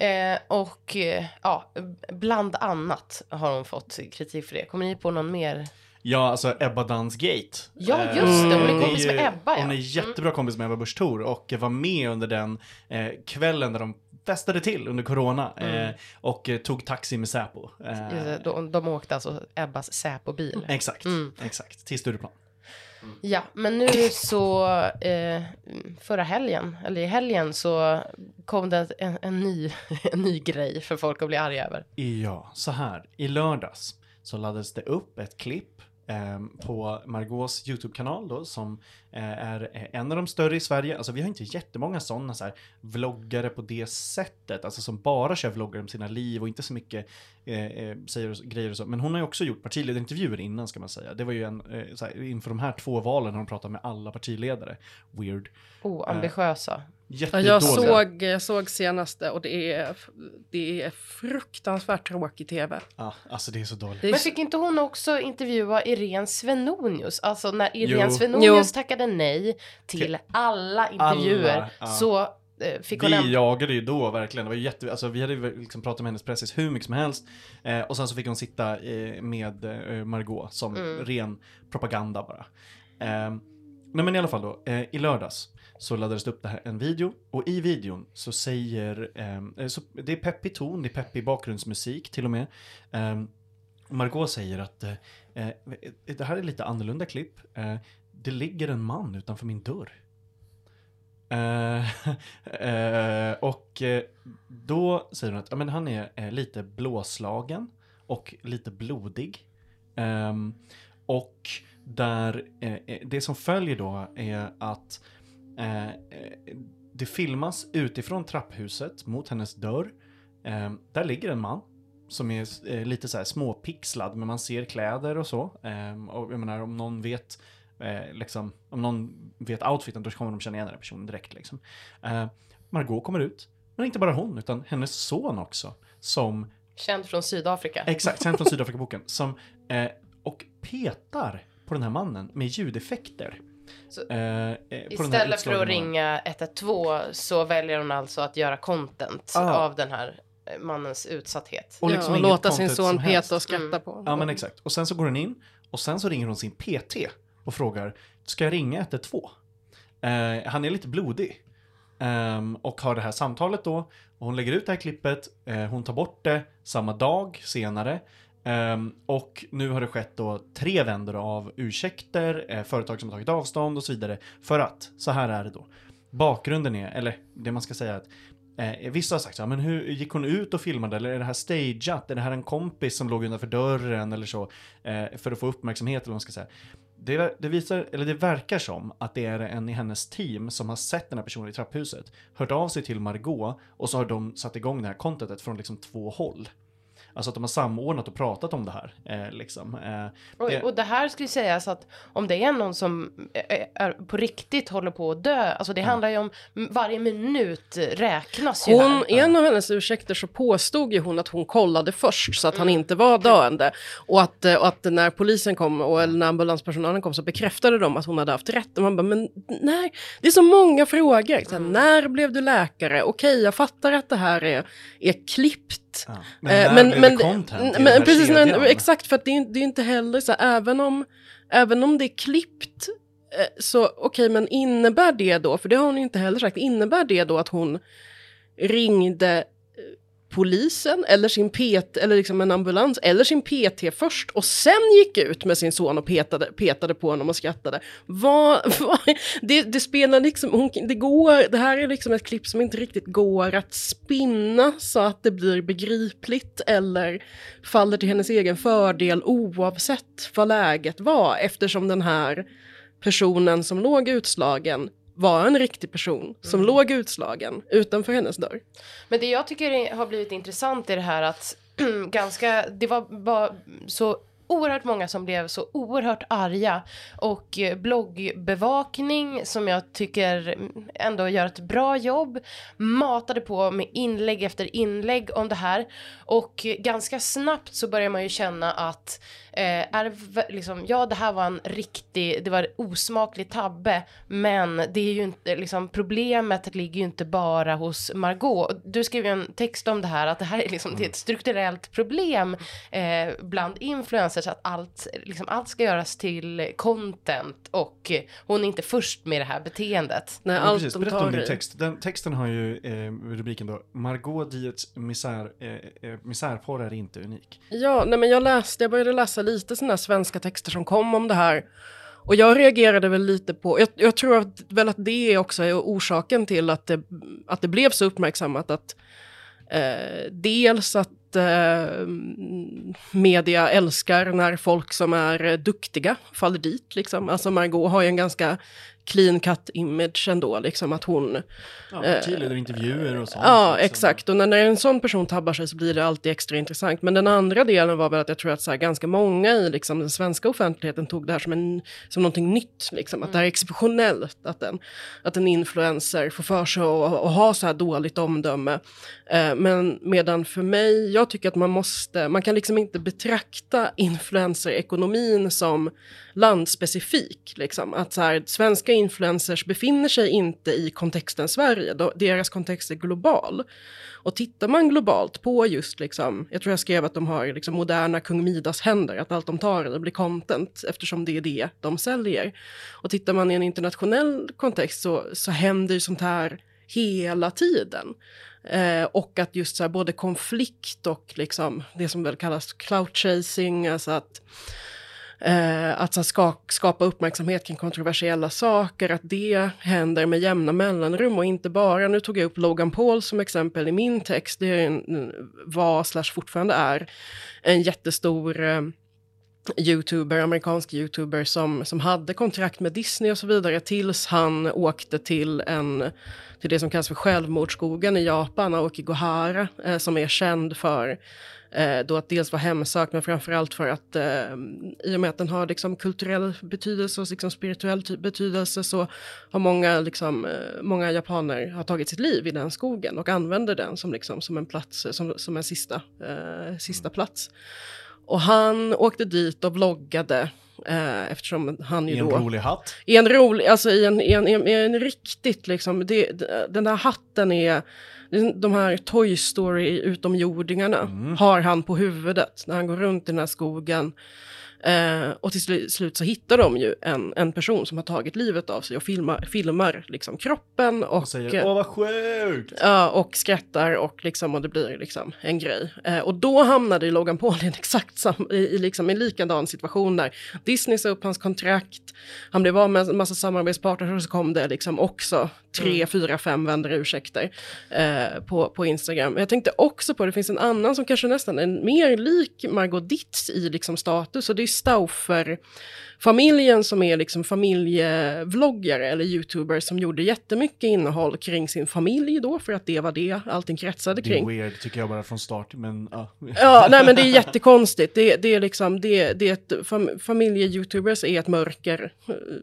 Eh, och eh, ja, bland annat har hon fått kritik för det. Kommer ni på någon mer? Ja, alltså Ebba Dansgate. Ja, just det. Hon är mm. kompis med Ebba. Ja. Hon är jättebra mm. kompis med Ebba Busch Thor och var med under den eh, kvällen där de festade till under corona mm. eh, och eh, tog taxi med Säpo. Eh, de, de åkte alltså Ebbas Säpo-bil. Exakt, mm. exakt, till Stureplan. Mm. Ja, men nu så eh, förra helgen, eller i helgen så kom det en, en, ny, en ny grej för folk att bli arga över. Ja, så här. I lördags så laddades det upp ett klipp Ehm, på Margaux YouTube-kanal då som eh, är eh, en av de större i Sverige. Alltså vi har inte jättemånga sådana så här vloggare på det sättet, alltså som bara kör vloggar om sina liv och inte så mycket eh, eh säger och, grejer och så. Men hon har ju också gjort partiledarintervjuer innan ska man säga. Det var ju en, eh, så här, inför de här två valen har hon pratat med alla partiledare. Weird. Oh, ambitiösa. Jag såg, jag såg senaste och det är, det är fruktansvärt tråkig tv. Ja, alltså det är så dåligt. Men fick inte hon också intervjua Irene Svenonius? Alltså när Irene Svenonius tackade nej till alla intervjuer alla, ja. så eh, fick hon... Vi jagade ju då verkligen, det var ju jätte, alltså vi hade ju liksom pratat med hennes precis hur mycket som helst. Eh, och sen så fick hon sitta eh, med eh, Margot som mm. ren propaganda bara. Eh, nej men i alla fall då, eh, i lördags så laddades det upp det här, en video och i videon så säger, ehm, eh, så det är peppig ton, det är peppig bakgrundsmusik till och med. Eh, Margot säger att eh, eh, det här är lite annorlunda klipp. Eh, det ligger en man utanför min dörr. Eh, eh och eh, då säger hon att ja, men han är lite blåslagen och lite blodig. Ehm, och där det som följer då är att det filmas utifrån trapphuset mot hennes dörr. Eh, där ligger en man som är eh, lite så här småpixlad, men man ser kläder och så. Eh, och jag menar, om någon vet eh, liksom, om någon vet outfiten, då kommer de känna igen den personen direkt liksom. Margot kommer ut, men inte bara hon, utan hennes son också, som... Känd från Sydafrika. Exakt, känd från Sydafrika-boken. som, och petar på den här mannen med ljudeffekter. Så, eh, istället för att ringa 112 så väljer hon alltså att göra content ah. av den här eh, mannens utsatthet. Och, liksom ja, och låta sin son peta och skratta mm. på. Ja men exakt. Och sen så går hon in och sen så ringer hon sin PT och frågar, ska jag ringa 112? Eh, han är lite blodig. Um, och har det här samtalet då. Och hon lägger ut det här klippet, uh, hon tar bort det samma dag senare. Um, och nu har det skett då tre vändor av ursäkter, eh, företag som har tagit avstånd och så vidare. För att, så här är det då. Bakgrunden är, eller det man ska säga att eh, vissa har sagt så här, men hur gick hon ut och filmade eller är det här stageat? Är det här en kompis som låg utanför dörren eller så? Eh, för att få uppmärksamhet eller vad man ska säga. Det, det, visar, eller det verkar som att det är en i hennes team som har sett den här personen i trapphuset, hört av sig till Margot och så har de satt igång det här contentet från liksom två håll. Alltså att de har samordnat och pratat om det här. Eh, liksom. eh, det... Och, det här skulle sägas att om det är någon som är, är på riktigt håller på att dö, alltså det mm. handlar ju om varje minut räknas ju hon, här. En av hennes ursäkter så påstod ju hon att hon kollade först så att mm. han inte var döende. Och att, och att när polisen kom och eller när ambulanspersonalen kom så bekräftade de att hon hade haft rätt. Och man bara, men nej, det är så många frågor. Så här, mm. När blev du läkare? Okej, jag fattar att det här är, är klippt Ja. Men, eh, men, men, content men precis, men, exakt, för att det är, det är inte heller så här, även om, även om det är klippt, eh, så okej, okay, men innebär det då, för det har hon inte heller sagt, innebär det då att hon ringde polisen eller sin PT, eller liksom en ambulans eller sin PT först och sen gick ut med sin son och petade, petade på honom och skrattade. Vad, vad, det, det, spelar liksom, hon, det går, det här är liksom ett klipp som inte riktigt går att spinna så att det blir begripligt eller faller till hennes egen fördel oavsett vad läget var eftersom den här personen som låg utslagen var en riktig person som mm. låg utslagen utanför hennes dörr. Men det jag tycker har blivit intressant är det här att ganska, det var, var så oerhört många som blev så oerhört arga och eh, bloggbevakning som jag tycker ändå gör ett bra jobb matade på med inlägg efter inlägg om det här och ganska snabbt så börjar man ju känna att eh, är liksom, ja det här var en riktig, det var osmaklig tabbe, men det är ju inte, liksom problemet ligger ju inte bara hos Margot. Du skrev ju en text om det här, att det här är liksom, det är ett strukturellt problem eh, bland influencers, att allt, liksom, allt ska göras till content och hon är inte först med det här beteendet. Nej, ja, allt precis. Berätta om din text. Den texten har ju eh, rubriken då, Margot Diets misär, eh, eh, misärporr är inte unik. Ja, nej men jag läste, jag började läsa läsa lite sådana svenska texter som kom om det här. Och jag reagerade väl lite på, jag, jag tror att, väl att det också är orsaken till att det, att det blev så uppmärksammat. Att, eh, dels att eh, media älskar när folk som är eh, duktiga faller dit. Liksom. Alltså Margot har ju en ganska clean cut image ändå, liksom att hon... Ja, eh, intervjuer och sånt. Ja, liksom. exakt. Och när, när en sån person tabbar sig så blir det alltid extra intressant. Men den andra delen var väl att jag tror att så här, ganska många i liksom, den svenska offentligheten tog det här som, en, som någonting nytt. Liksom. Mm. Att det här är exceptionellt, att en, att en influencer får för sig att ha så här dåligt omdöme. Eh, men medan för mig, jag tycker att man måste, man kan liksom inte betrakta influencerekonomin som landspecifik. Liksom. Att så här, svenska influencers befinner sig inte i kontexten Sverige, deras kontext är global. Och tittar man globalt på just, liksom, jag tror jag skrev att de har liksom, moderna kung Midas händer, att allt de tar det blir content eftersom det är det de säljer. Och tittar man i en internationell kontext så, så händer ju sånt här hela tiden. Eh, och att just så här, både konflikt och liksom, det som väl kallas clout chasing, alltså att Eh, att så, ska, skapa uppmärksamhet kring kontroversiella saker, att det händer med jämna mellanrum och inte bara, nu tog jag upp Logan Paul som exempel i min text, det är en, var slash fortfarande är en jättestor eh, youtuber, amerikansk youtuber som, som hade kontrakt med Disney och så vidare tills han åkte till en till det som kallas för självmordsskogen i Japan, Aokigohara, eh, som är känd för då att dels vara hemsökt men framförallt för att eh, i och med att den har liksom kulturell betydelse och liksom spirituell betydelse så har många, liksom, eh, många japaner har tagit sitt liv i den skogen och använder den som, liksom, som en plats, som, som en sista, eh, sista plats. Och han åkte dit och vloggade Eh, eftersom han ju I en då... rolig hatt? I en rolig, alltså i en, i en, i en, i en riktigt liksom, det, den där hatten är de här Toy Story-utomjordingarna mm. har han på huvudet när han går runt i den här skogen. Eh, och till slut så hittar de ju en, en person som har tagit livet av sig och filmar, filmar liksom kroppen. Och, och säger åh vad sjukt! Ja, och skrattar och, liksom, och det blir liksom en grej. Eh, och då hamnade Logan Paul i en exakt sam, i, i liksom en likadan situation där Disney sa upp hans kontrakt, han blev av med en massa samarbetspartners och så kom det liksom också tre, mm. fyra, fem vändor ursäkter eh, på, på Instagram. Jag tänkte också på, det finns en annan som kanske nästan är mer lik Margot Ditz i liksom status och det är Stauffer familjen som är liksom familjevloggare eller youtubers som gjorde jättemycket innehåll kring sin familj då för att det var det allting kretsade kring. Det är weird tycker jag bara från start men ja. ja nej men det är jättekonstigt. Det, det är liksom det, det är ett fam, familje-youtubers är ett mörker.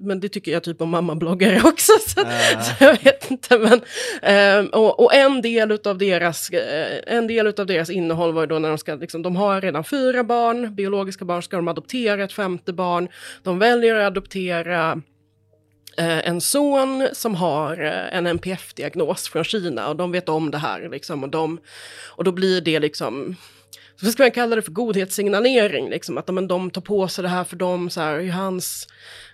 Men det tycker jag typ om mammabloggare också så, äh. så jag vet inte men um, och, och, en del av deras uh, en del av deras innehåll var då när de ska liksom de har redan fyra barn biologiska barn ska de adoptera ett femte barn de väljer att adoptera eh, en son som har eh, en NPF-diagnos från Kina och de vet om det här. Liksom, och, de, och då blir det liksom så ska man kalla det för godhetssignalering, liksom, att de, de tar på sig det här för dem, så här, hans,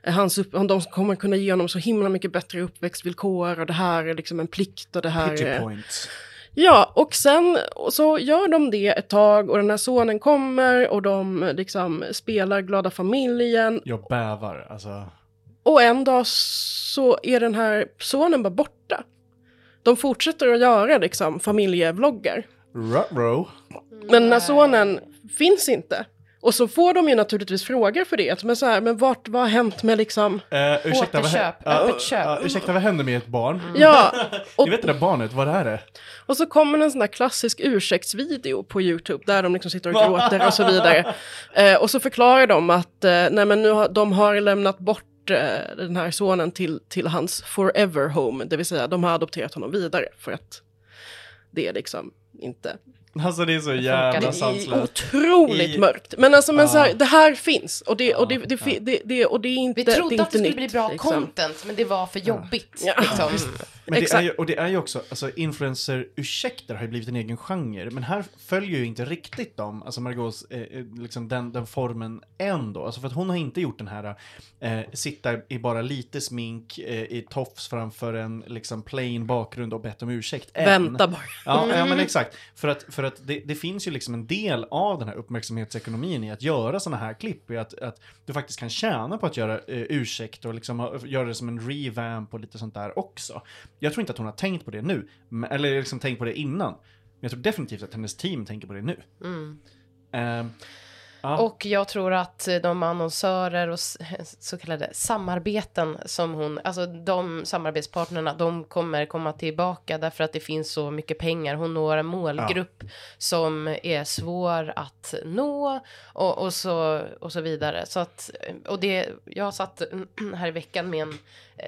hans upp, de kommer kunna ge honom så himla mycket bättre uppväxtvillkor och det här är liksom en plikt och det här Pity points. Ja, och sen så gör de det ett tag och den här sonen kommer och de liksom spelar glada familjen. Jag bävar, alltså. Och en dag så är den här sonen bara borta. De fortsätter att göra liksom familjevloggar. Ruh-roh. Men den här sonen finns inte. Och så får de ju naturligtvis frågor för det. Men så här, men vart, vad har hänt med liksom... Uh, ursäkta, Återköp, vad, öppet köp. Uh, ursäkta, vad händer med ett barn? Mm. Ja. Och, Ni vet det där barnet, vad är det? Och så kommer en sån här klassisk ursäktsvideo på YouTube där de liksom sitter och gråter och så vidare. Uh, och så förklarar de att uh, nej men nu har, de har lämnat bort den här sonen till, till hans forever home, det vill säga de har adopterat honom vidare för att det är liksom inte Alltså det är så jävla sanslöst. Otroligt I... mörkt. Men alltså men ah. så här, det här finns och det, och det, det, det, det, och det är inte Vi trodde det att det skulle nytt, bli bra liksom. content, men det var för jobbigt. Ja. Liksom. Men det är och det är ju också, alltså influencer-ursäkter har ju blivit en egen genre, men här följer ju inte riktigt dem, alltså Margaux, eh, eh, liksom den, den formen än då. Alltså för att hon har inte gjort den här, eh, sitta i bara lite smink, eh, i tofs framför en liksom plain bakgrund och bett om ursäkt. Än. Vänta bara. Ja, mm. ja men exakt. För att, för att det, det, finns ju liksom en del av den här uppmärksamhetsekonomin i att göra sådana här klipp, i att, att du faktiskt kan tjäna på att göra eh, ursäkt och liksom göra det som en revamp och lite sånt där också. Jag tror inte att hon har tänkt på det nu, eller liksom tänkt på det innan. Men jag tror definitivt att hennes team tänker på det nu. Mm. Uh, Ah. Och jag tror att de annonsörer och så kallade samarbeten som hon, alltså de samarbetspartnerna, de kommer komma tillbaka därför att det finns så mycket pengar. Hon når en målgrupp ah. som är svår att nå och, och, så, och så vidare. Så att, och det, jag har satt här i veckan med en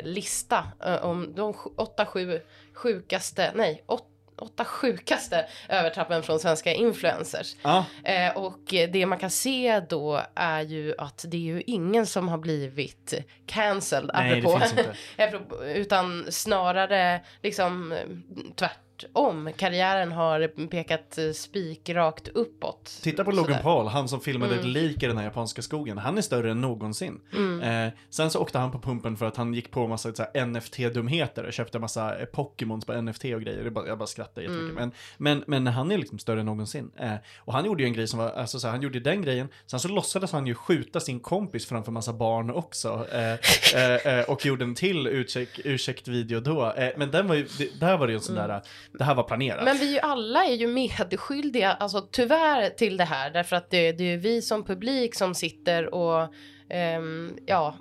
lista eh, om de åtta, sju sjukaste, nej, åtta åtta sjukaste övertrappen från svenska influencers. Ah. Eh, och det man kan se då är ju att det är ju ingen som har blivit cancelled Nej, apropå, utan snarare liksom tvärt tvärtom. Karriären har pekat eh, spikrakt uppåt. Titta på Logan Paul, han som filmade mm. ett lik i den här japanska skogen. Han är större än någonsin. Mm. Eh, sen så åkte han på pumpen för att han gick på massa NFT-dumheter och köpte massa eh, Pokémons på NFT och grejer. Jag bara, jag bara skrattade jättemycket. Mm. Men, men, men han är liksom större än någonsin. Eh, och han gjorde ju en grej som var, alltså så här, han gjorde den grejen. Sen så låtsades han ju skjuta sin kompis framför massa barn också. Eh, och gjorde en till ursäkt, ursäkt video då. men den var ju, det, där var det ju en sån mm. där det här var planerat. Men vi ju alla är ju medskyldiga, alltså tyvärr till det här, därför att det, det är vi som publik som sitter och um, ja,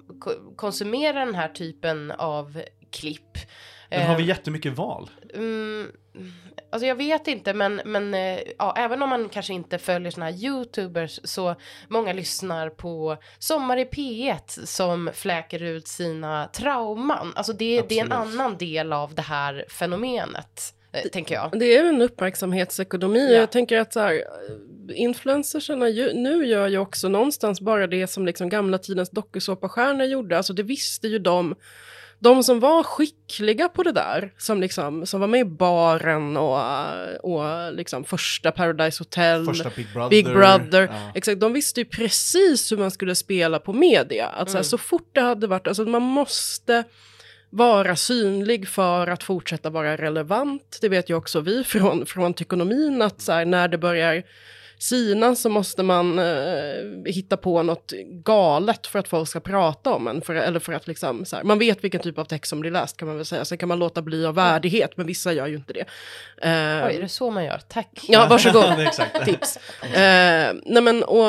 konsumerar den här typen av klipp. Men har vi ehm, jättemycket val? Um, alltså jag vet inte, men, men eh, ja, även om man kanske inte följer såna här youtubers så många lyssnar på Sommar i P1 som fläker ut sina trauman. Alltså det, det är en annan del av det här fenomenet. Eh, tänker jag. Det är en uppmärksamhetsekonomi. Ja. Jag tänker att så här, influencersarna ju, nu gör ju också någonstans bara det som liksom gamla tidens dokusåpastjärnor gjorde. Alltså det visste ju de de som var skickliga på det där, som, liksom, som var med i baren och, och liksom första Paradise Hotel, första Big Brother, Big Brother ja. exakt, de visste ju precis hur man skulle spela på media. Att mm. så, fort det hade varit, alltså man måste vara synlig för att fortsätta vara relevant. Det vet ju också vi från, från Tykonomin, att så här, när det börjar sina så måste man eh, hitta på något galet för att folk ska prata om en. För, eller för att liksom, så här, man vet vilken typ av text som blir läst kan man väl säga. Sen kan man låta bli av värdighet, men vissa gör ju inte det. Eh, Oj, är det så man gör? Tack. Ja, varsågod. Tips. Eh, nej men, och,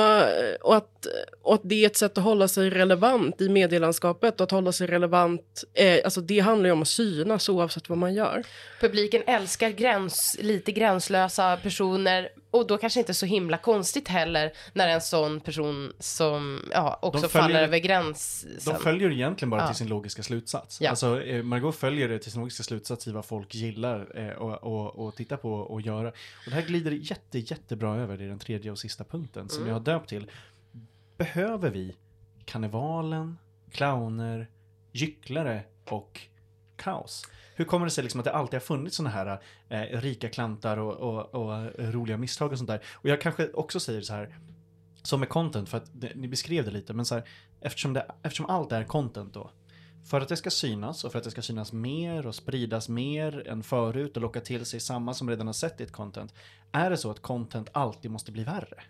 och, att, och att det är ett sätt att hålla sig relevant i medielandskapet och att hålla sig relevant, eh, alltså det handlar ju om att synas oavsett vad man gör. Publiken älskar gräns, lite gränslösa personer och då kanske inte så himla konstigt heller när en sån person som ja, också följer, faller över gränsen. De följer egentligen bara ja. till sin logiska slutsats. Ja. Alltså eh, Margot följer det till sin logiska slutsats i vad folk gillar eh, och, och, och tittar på och göra. Och det här glider jätte, jättebra över i den tredje och sista punkten som mm. jag har döpt till. Behöver vi karnevalen, clowner, gycklare och kaos? hur kommer det sig liksom att det alltid har funnits sådana här eh, rika klantar och, och, och, roliga misstag och sånt där? Och jag kanske också säger så här, som med content, för att det, ni beskrev det lite, men så här, eftersom, det, eftersom allt är content då, för att det ska synas och för att det ska synas mer och spridas mer än förut och locka till sig samma som redan har sett ditt content, är det så att content alltid måste bli värre?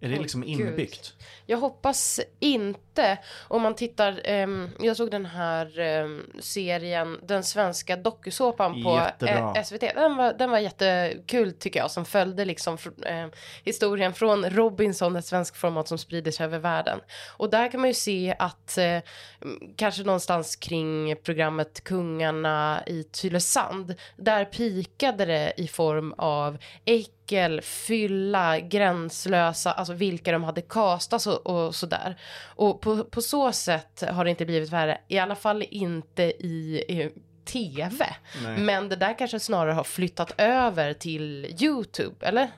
Är det liksom inbyggt? Gud. Jag hoppas inte. Om man tittar, um, jag såg den här um, serien, den svenska dokusåpan på Jättebra. SVT. Den var, den var jättekul tycker jag, som följde liksom uh, historien från Robinson, ett svenskt format som sprider sig över världen. Och där kan man ju se att uh, kanske någonstans kring programmet Kungarna i Tylösand, där pikade det i form av äckel, fylla, gränslösa, alltså vilka de hade kastat och, och sådär. Och på, på så sätt har det inte blivit värre, i alla fall inte i, i tv. Nej. Men det där kanske snarare har flyttat över till YouTube, eller?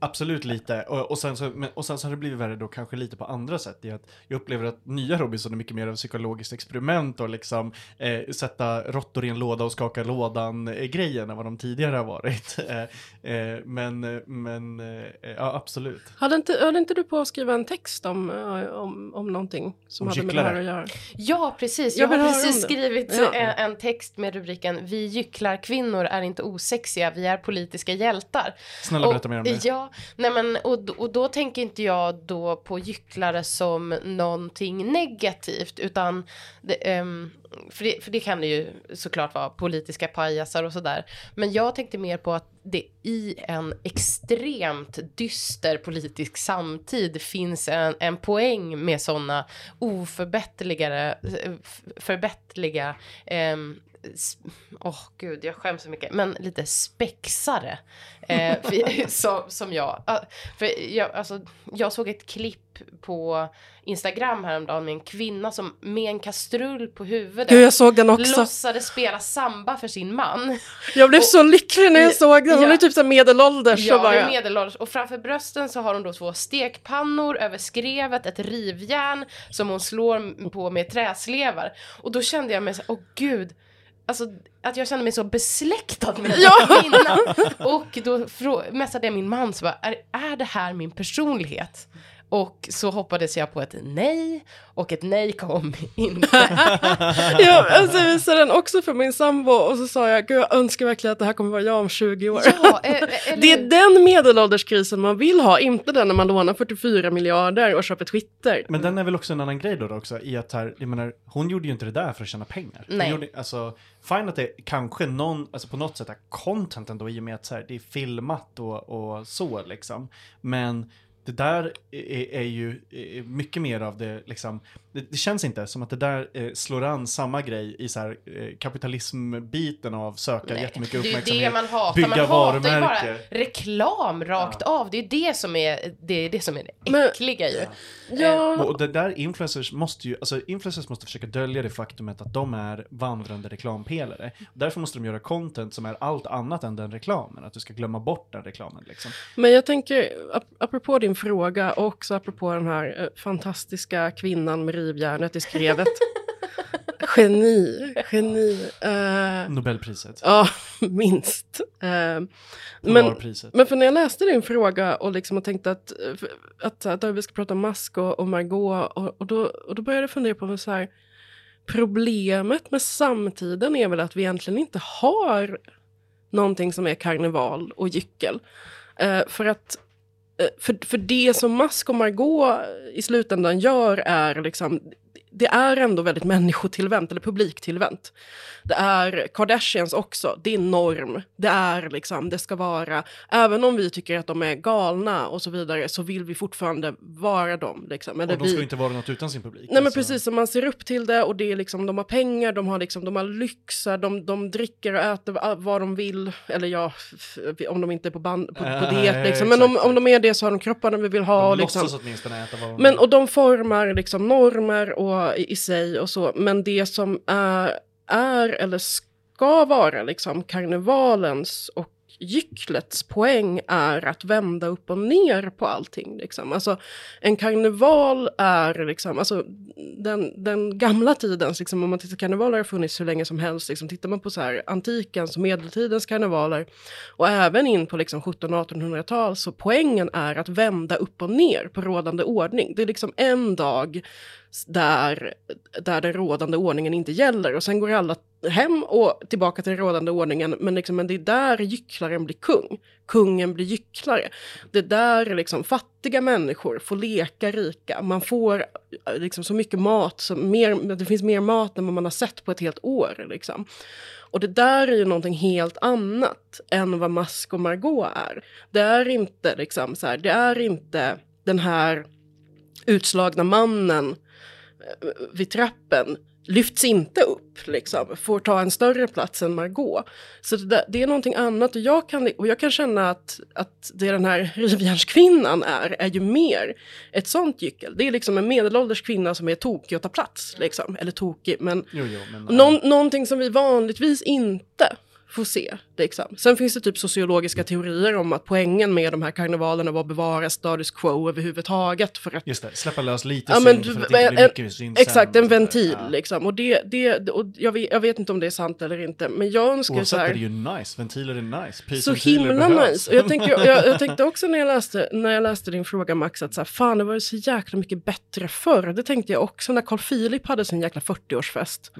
Absolut lite. Och, och, sen så, men, och sen så har det blivit värre då kanske lite på andra sätt. I att jag upplever att nya Robinson är mycket mer av psykologiskt experiment och liksom eh, sätta råttor i en låda och skaka lådan-grejen än vad de tidigare har varit. Eh, eh, men men eh, ja, absolut. Hade inte, hade inte du på att skriva en text om, eh, om, om någonting som om hade med det här att göra? Ja, precis. Jag, jag har precis skrivit ja. en, en, text med rubriken Vi gycklarkvinnor är inte osexiga, vi är politiska hjältar. Snälla berätta mer om det. Ja, Ja, nej men och, och då tänker inte jag då på gycklare som någonting negativt utan det, um, för, det, för det kan det ju såklart vara politiska pajasar och sådär. Men jag tänkte mer på att det i en extremt dyster politisk samtid finns en, en poäng med sådana oförbätterligare, eh, förbättliga um, åh oh, gud, jag skäms så mycket, men lite spexare. Eh, för, som, som jag. För jag, alltså, jag såg ett klipp på Instagram häromdagen med en kvinna som med en kastrull på huvudet Gud, jag såg den också. låtsades spela samba för sin man. Jag blev och, så lycklig när jag såg den, hon ja, är typ så medelålders. Ja, bara, medelålders. Och framför brösten så har hon då två stekpannor över skrevet, ett rivjärn som hon slår på med träslevar. Och då kände jag mig så åh gud, alltså att jag kände mig så besläktad med här kvinnan. Och då messade jag min man så bara, är, är det här min personlighet? Och så hoppades jag på ett nej och ett nej kom inte. ja, alltså jag visade den också för min sambo och så sa jag, gud jag önskar verkligen att det här kommer vara jag om 20 år. Ja, eh, eller... Det är den medelålderskrisen man vill ha, inte den när man lånar 44 miljarder och köper Twitter. Men den är väl också en annan grej då, då också, i att här, jag menar, hon gjorde ju inte det där för att tjäna pengar. Nej. Gjorde, alltså, fine att det kanske någon, alltså på något sätt är content ändå i och med att så här, det är filmat och, och så liksom. Men det där är, är ju mycket mer av det, liksom, det, det, känns inte som att det där eh, slår an samma grej i så här, eh, kapitalismbiten av söka Nej, jättemycket uppmärksamhet, det är det man hatar. bygga man varumärke. Hatar ju bara reklam rakt ja. av, det är det som är det, är det, som är det äckliga ju. Ja. Eh, och det där influencers måste ju, alltså influencers måste försöka dölja det faktumet att de är vandrande reklampelare. Därför måste de göra content som är allt annat än den reklamen, att du ska glömma bort den reklamen liksom. Men jag tänker, ap apropå din fråga och också apropå den här eh, fantastiska kvinnan med rivjärnet i skrevet. geni, geni. Uh, Nobelpriset. Ja, minst. Uh, men, men för när jag läste din fråga och, liksom och tänkte att, att, att, att vi ska prata om Musk och, och Margot och, och, då, och då började jag fundera på så här, problemet med samtiden är väl att vi egentligen inte har någonting som är karneval och gyckel. Uh, för att Eh, Eh, för, för det som Musk och Margot i slutändan gör är liksom det är ändå väldigt människotillvänt, eller publiktillvänt. Det är Kardashians också, det är norm. Det är liksom, det ska vara, även om vi tycker att de är galna och så vidare, så vill vi fortfarande vara dem. Liksom. Eller och de ska vi... inte vara något utan sin publik. Nej men alltså. precis, så man ser upp till det och det är liksom, de har pengar, de har, liksom, de har lyxar, de, de dricker och äter vad de vill. Eller ja, om de inte är på, band, på, på diet liksom. Men om, om de är det så har de kropparna vi vill ha. De liksom. låtsas åtminstone äta vad de Men och de formar liksom normer och i, i sig och så. Men det som är, är eller ska vara liksom karnevalens och gycklets poäng är att vända upp och ner på allting. Liksom. Alltså, en karneval är liksom, alltså, den, den gamla tidens, liksom, om man tittar karnevaler har funnits hur länge som helst. Liksom, tittar man på så här, antikens, och medeltidens karnevaler och även in på liksom, 1700-1800-tal så poängen är att vända upp och ner på rådande ordning. Det är liksom en dag där, där den rådande ordningen inte gäller och sen går alla hem och tillbaka till den rådande ordningen. Men, liksom, men det är där gycklaren blir kung. Kungen blir gycklare. Det är där liksom, fattiga människor får leka rika. Man får eh, liksom, så mycket mat, så mer, det finns mer mat än vad man har sett på ett helt år. Liksom. Och det där är ju någonting helt annat än vad Mask och Margot är. Det är inte liksom så här, det är inte den här utslagna mannen vid trappen lyfts inte upp, liksom, får ta en större plats än Margot. Så det, det, är någonting annat och jag kan, och jag kan känna att, att det den här rivjärnskvinnan är, är ju mer ett sånt gyckel. Det är liksom en medelålders kvinna som är tokig och tar plats, liksom. eller tokig, men, jo, jo, men någon, någonting som vi vanligtvis inte får se. Liksom. Sen finns det typ sociologiska teorier om att poängen med de här karnevalerna var att bevara status quo överhuvudtaget. För att, Just det, släppa lös lite ja, synd för att det inte blir mycket synd Exakt, en ventil ja. liksom. Och, det, det, och jag, vet, jag vet inte om det är sant eller inte, men jag önskar Oavsett så här... är det ju nice, ventiler är nice, Så himla behövs. nice. Och jag, tänkte, jag, jag, tänkte också när jag, läste, när jag läste din fråga Max, att så här, fan det var så jäkla mycket bättre förr. Det tänkte jag också när Carl Philip hade sin jäkla 40-årsfest.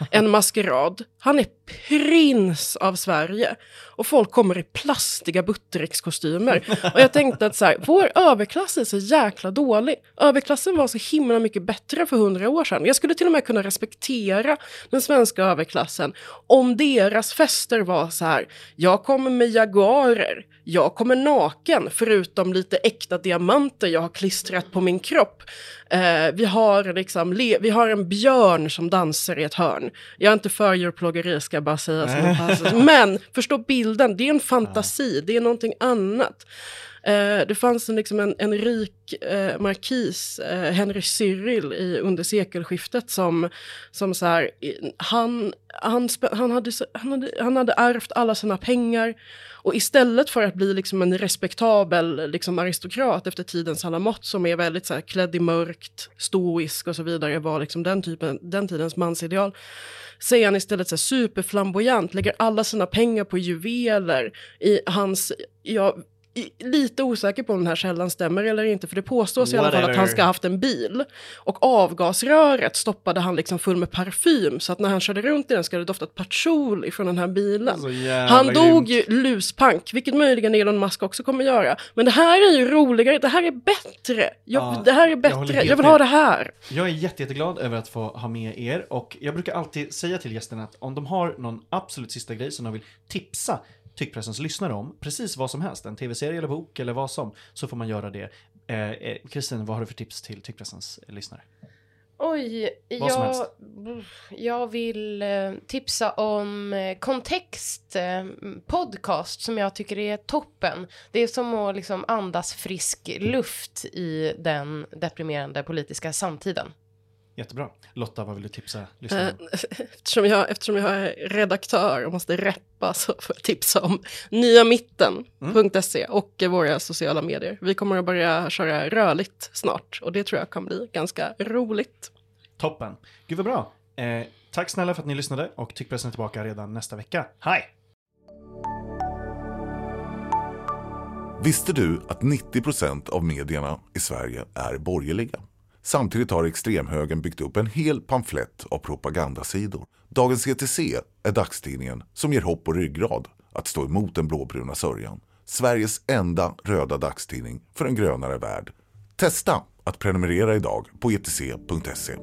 en maskerad. Han är prins av Sverige. Och folk kommer i plastiga Buttericks-kostymer. Och jag tänkte att så här, vår överklass är så jäkla dålig. Överklassen var så himla mycket bättre för hundra år sedan. Jag skulle till och med kunna respektera den svenska överklassen om deras fester var så här, jag kommer med jaguarer, jag kommer naken förutom lite äkta diamanter jag har klistrat på min kropp. Eh, vi, har liksom, vi har en björn som dansar i ett hörn. Jag är inte för djurplågeri ska jag bara säga. Men förstå bilden, det är en fantasi, det är någonting annat. Eh, det fanns en, liksom en, en rik eh, markis, eh, Henry Cyril, i, under sekelskiftet som, som så här, han, han, han, hade, han, hade, han hade ärvt alla sina pengar och istället för att bli liksom en respektabel liksom aristokrat efter tidens alla mått som är väldigt så här, klädd i mörkt, stoisk och så vidare var liksom den, typen, den tidens mansideal så är han istället så här superflamboyant, lägger alla sina pengar på juveler i hans, ja, lite osäker på om den här källan stämmer eller inte, för det påstås Whatever. i alla fall att han ska ha haft en bil. Och avgasröret stoppade han liksom full med parfym, så att när han körde runt i den ska det doftat patchouli från den här bilen. Han dog grymt. ju luspank, vilket möjligen Elon Musk också kommer göra. Men det här är ju roligare, det här är bättre. Jag, ja, det här är bättre, jag, jag vill ha det här. Jag är jätte, jätteglad över att få ha med er och jag brukar alltid säga till gästerna att om de har någon absolut sista grej som de vill tipsa tyckpressens lyssnare om precis vad som helst, en tv-serie eller bok eller vad som, så får man göra det. Eh, eh, Kristin, eh, vad har du för tips till tyckpressens lyssnare? Oj, jag, jag vill eh, tipsa om Kontext podcast som jag tycker är toppen. Det är som att liksom andas frisk luft i den deprimerande politiska samtiden. Jättebra. Lotta, vad vill du tipsa lyssnarna eftersom jag, eftersom jag är redaktör och måste reppa så får jag tipsa om nyamitten.se mm. och våra sociala medier. Vi kommer att börja köra rörligt snart och det tror jag kan bli ganska roligt. Toppen. Gud vad bra. Eh, tack snälla för att ni lyssnade och Tyckpressen är tillbaka redan nästa vecka. Hej! Visste du att 90% av medierna i Sverige är borgerliga? Samtidigt har extremhögern byggt upp en hel pamflett av propagandasidor. Dagens ETC är dagstidningen som ger hopp och ryggrad att stå emot den blåbruna sörjan. Sveriges enda röda dagstidning för en grönare värld. Testa att prenumerera idag på etc.se.